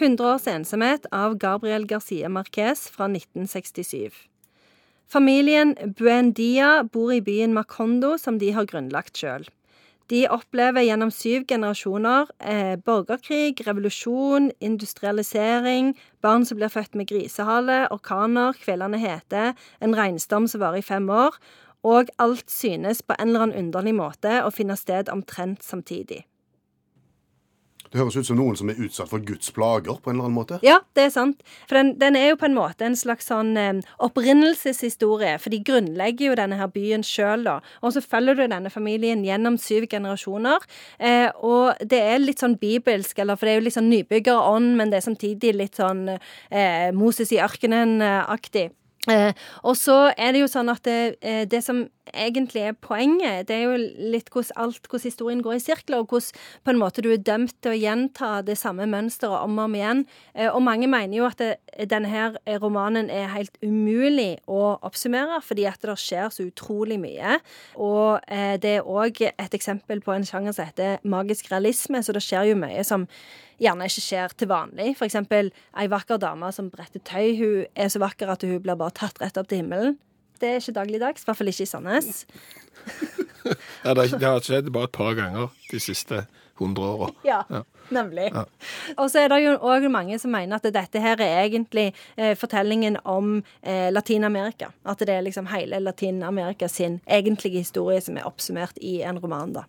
100 års ensomhet av Gabriel Garcia Marquez fra 1967. Familien Buendia bor i byen Macondo, som de har grunnlagt sjøl. De opplever gjennom syv generasjoner eh, borgerkrig, revolusjon, industrialisering, barn som blir født med grisehale, orkaner, kveldene hete, en regnstorm som varer i fem år, og alt synes på en eller annen underlig måte å finne sted omtrent samtidig. Det høres ut som noen som er utsatt for Guds plager på en eller annen måte. Ja, det er sant. For den, den er jo på en måte en slags sånn eh, opprinnelseshistorie. For de grunnlegger jo denne her byen sjøl, da. Og så følger du denne familien gjennom syv generasjoner. Eh, og det er litt sånn bibelsk, eller for det er jo litt sånn nybyggerånd, men det er samtidig litt sånn eh, Moses i ørkenen-aktig. Eh, og så er det jo sånn at det, eh, det, som egentlig er poenget, det er jo litt hvordan alt, hvordan historien går i sirkler, og hvordan på en måte du er dømt til å gjenta det samme mønsteret om og om igjen. Eh, og mange mener jo at det, denne her romanen er helt umulig å oppsummere, fordi at det skjer så utrolig mye. Og eh, det er òg et eksempel på en sjanger som heter magisk realisme, så det skjer jo mye som gjerne ikke skjer til vanlig. For eksempel ei vakker dame som bretter tøy. Hun er så vakker at hun blir bare tatt rett opp til himmelen. Det er ikke dagligdags, i hvert fall ikke i Sandnes. ja, det, har skjedd bare et par ganger de siste 100 åra. Ja, ja, nemlig. Ja. Og så er det jo òg mange som mener at dette her er egentlig eh, fortellingen om eh, Latin-Amerika. At det er liksom hele Latin-Amerika sin egentlige historie som er oppsummert i en roman, da.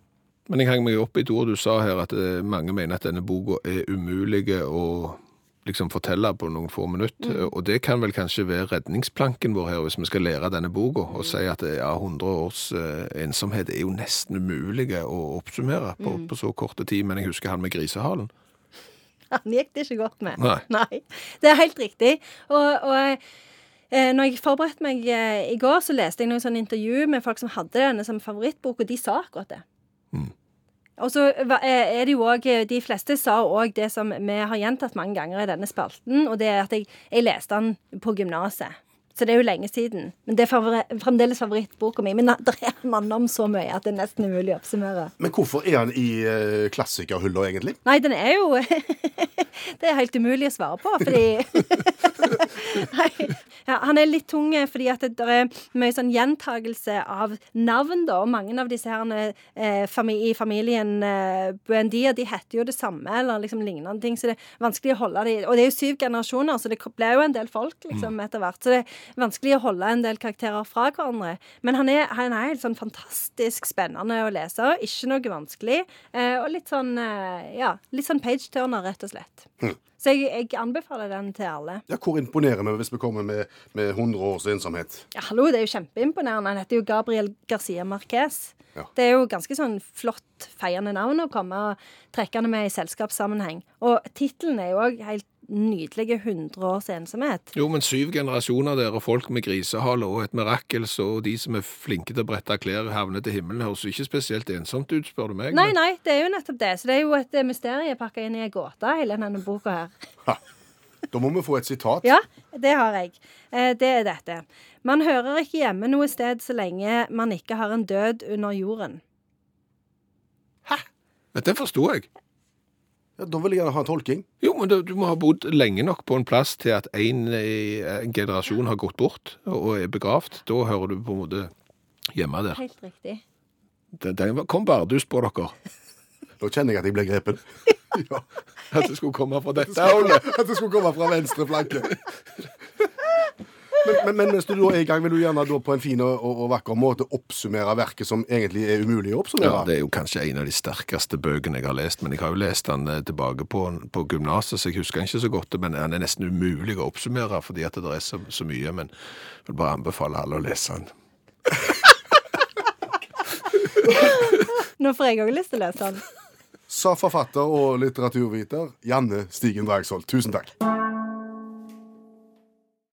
Men jeg hang meg opp i et ord du sa her, at eh, mange mener at denne boka er umulig å liksom fortelle på noen få minutter. Mm. Og det kan vel kanskje være redningsplanken vår her, hvis vi skal lære denne boka, og si at ja, 100 års uh, ensomhet er jo nesten umulig å oppsummere på, mm. på, så korte tid. Men jeg husker han med grisehalen. Han gikk det ikke godt med. Nei. Nei. Det er helt riktig. Og, og eh, når jeg forberedte meg i går, så leste jeg noen sånne intervju med folk som hadde denne som favorittbok, og de sa akkurat det. Mm. Og så er det jo også, De fleste sa òg det som vi har gjentatt mange ganger i denne spalten, og det er at jeg, jeg leste den på gymnaset. Så det er jo lenge siden. Men det er favori fremdeles favorittboka mi. Men det er mann om så mye at det er nesten umulig å oppsummere. Men hvorfor er han i uh, klassikerhylla, egentlig? Nei, den er jo Det er helt umulig å svare på, fordi ja, han er litt tung fordi at det er mye sånn gjentagelse av navn, da. Og mange av disse her eh, i familien eh, Buendia, de heter jo det samme, eller liksom lignende ting. Så det er vanskelig å holde de Og det er jo syv generasjoner, så det ble jo en del folk, liksom, mm. etter hvert. Så det er vanskelig å holde en del karakterer fra hverandre. Men han er, han er helt sånn fantastisk spennende å lese. Ikke noe vanskelig. Eh, og litt sånn, eh, ja, litt sånn page-turner, rett og slett. Mm. Så jeg, jeg, anbefaler den til alle. Ja, Hvor imponerer vi hvis vi kommer med, med 100 års ensomhet? Ja, hallo, Det er jo kjempeimponerende. Han heter jo Gabriel Garcia Marquez. Ja. Det er jo ganske sånn flott feiende navn å komme og trekke med i selskapssammenheng. Og tittelen er jo òg helt nydelige 100 års ensomhet. Jo, men syv generasjoner der, og folk med grisehale og et mirakel, og de som er flinke til å brette klær, havner til himmelen, høres ikke spesielt ensomt ut, spør du meg. Nei, nei, det er jo nettopp det. Så det er jo et eh, mysterium pakka inn i ei gåte, hele denne boka her. Ha. Da må vi få et sitat. Ja, det har jeg. Eh, det er dette. Man hører ikke hjemme noe sted så lenge man ikke har en død under jorden. Hæ? Dette forsto jeg. Ja, Da vil jeg gjerne ha en tolking. Jo, men du, du, må ha bodd lenge nok på en plass til at en, en generasjon har gått bort og er begravd. Da hører du på en måte hjemme der. Helt riktig. Den, den kom bardust på dere. Nå kjenner jeg at jeg blir grepen. ja. At det skulle komme fra dette hullet. At det skulle komme fra venstre flanke. Men, men, men, mens du da er i gang, vil du gjerne da på en fin og, og, vakker måte oppsummere verket som egentlig er umulig å oppsummere? Ja, Det er jo kanskje en av de sterkeste bøkene jeg har lest, men jeg har jo lest den eh, tilbake på, på gymnaset, så jeg husker den ikke så godt. Men den er nesten umulig å oppsummere fordi at det er så, så mye. Men jeg vil bare anbefale alle å lese den. Nå får jeg òg lyst til å lese den. Sa forfatter og litteraturviter Janne Stigen Dragsholt. Tusen takk.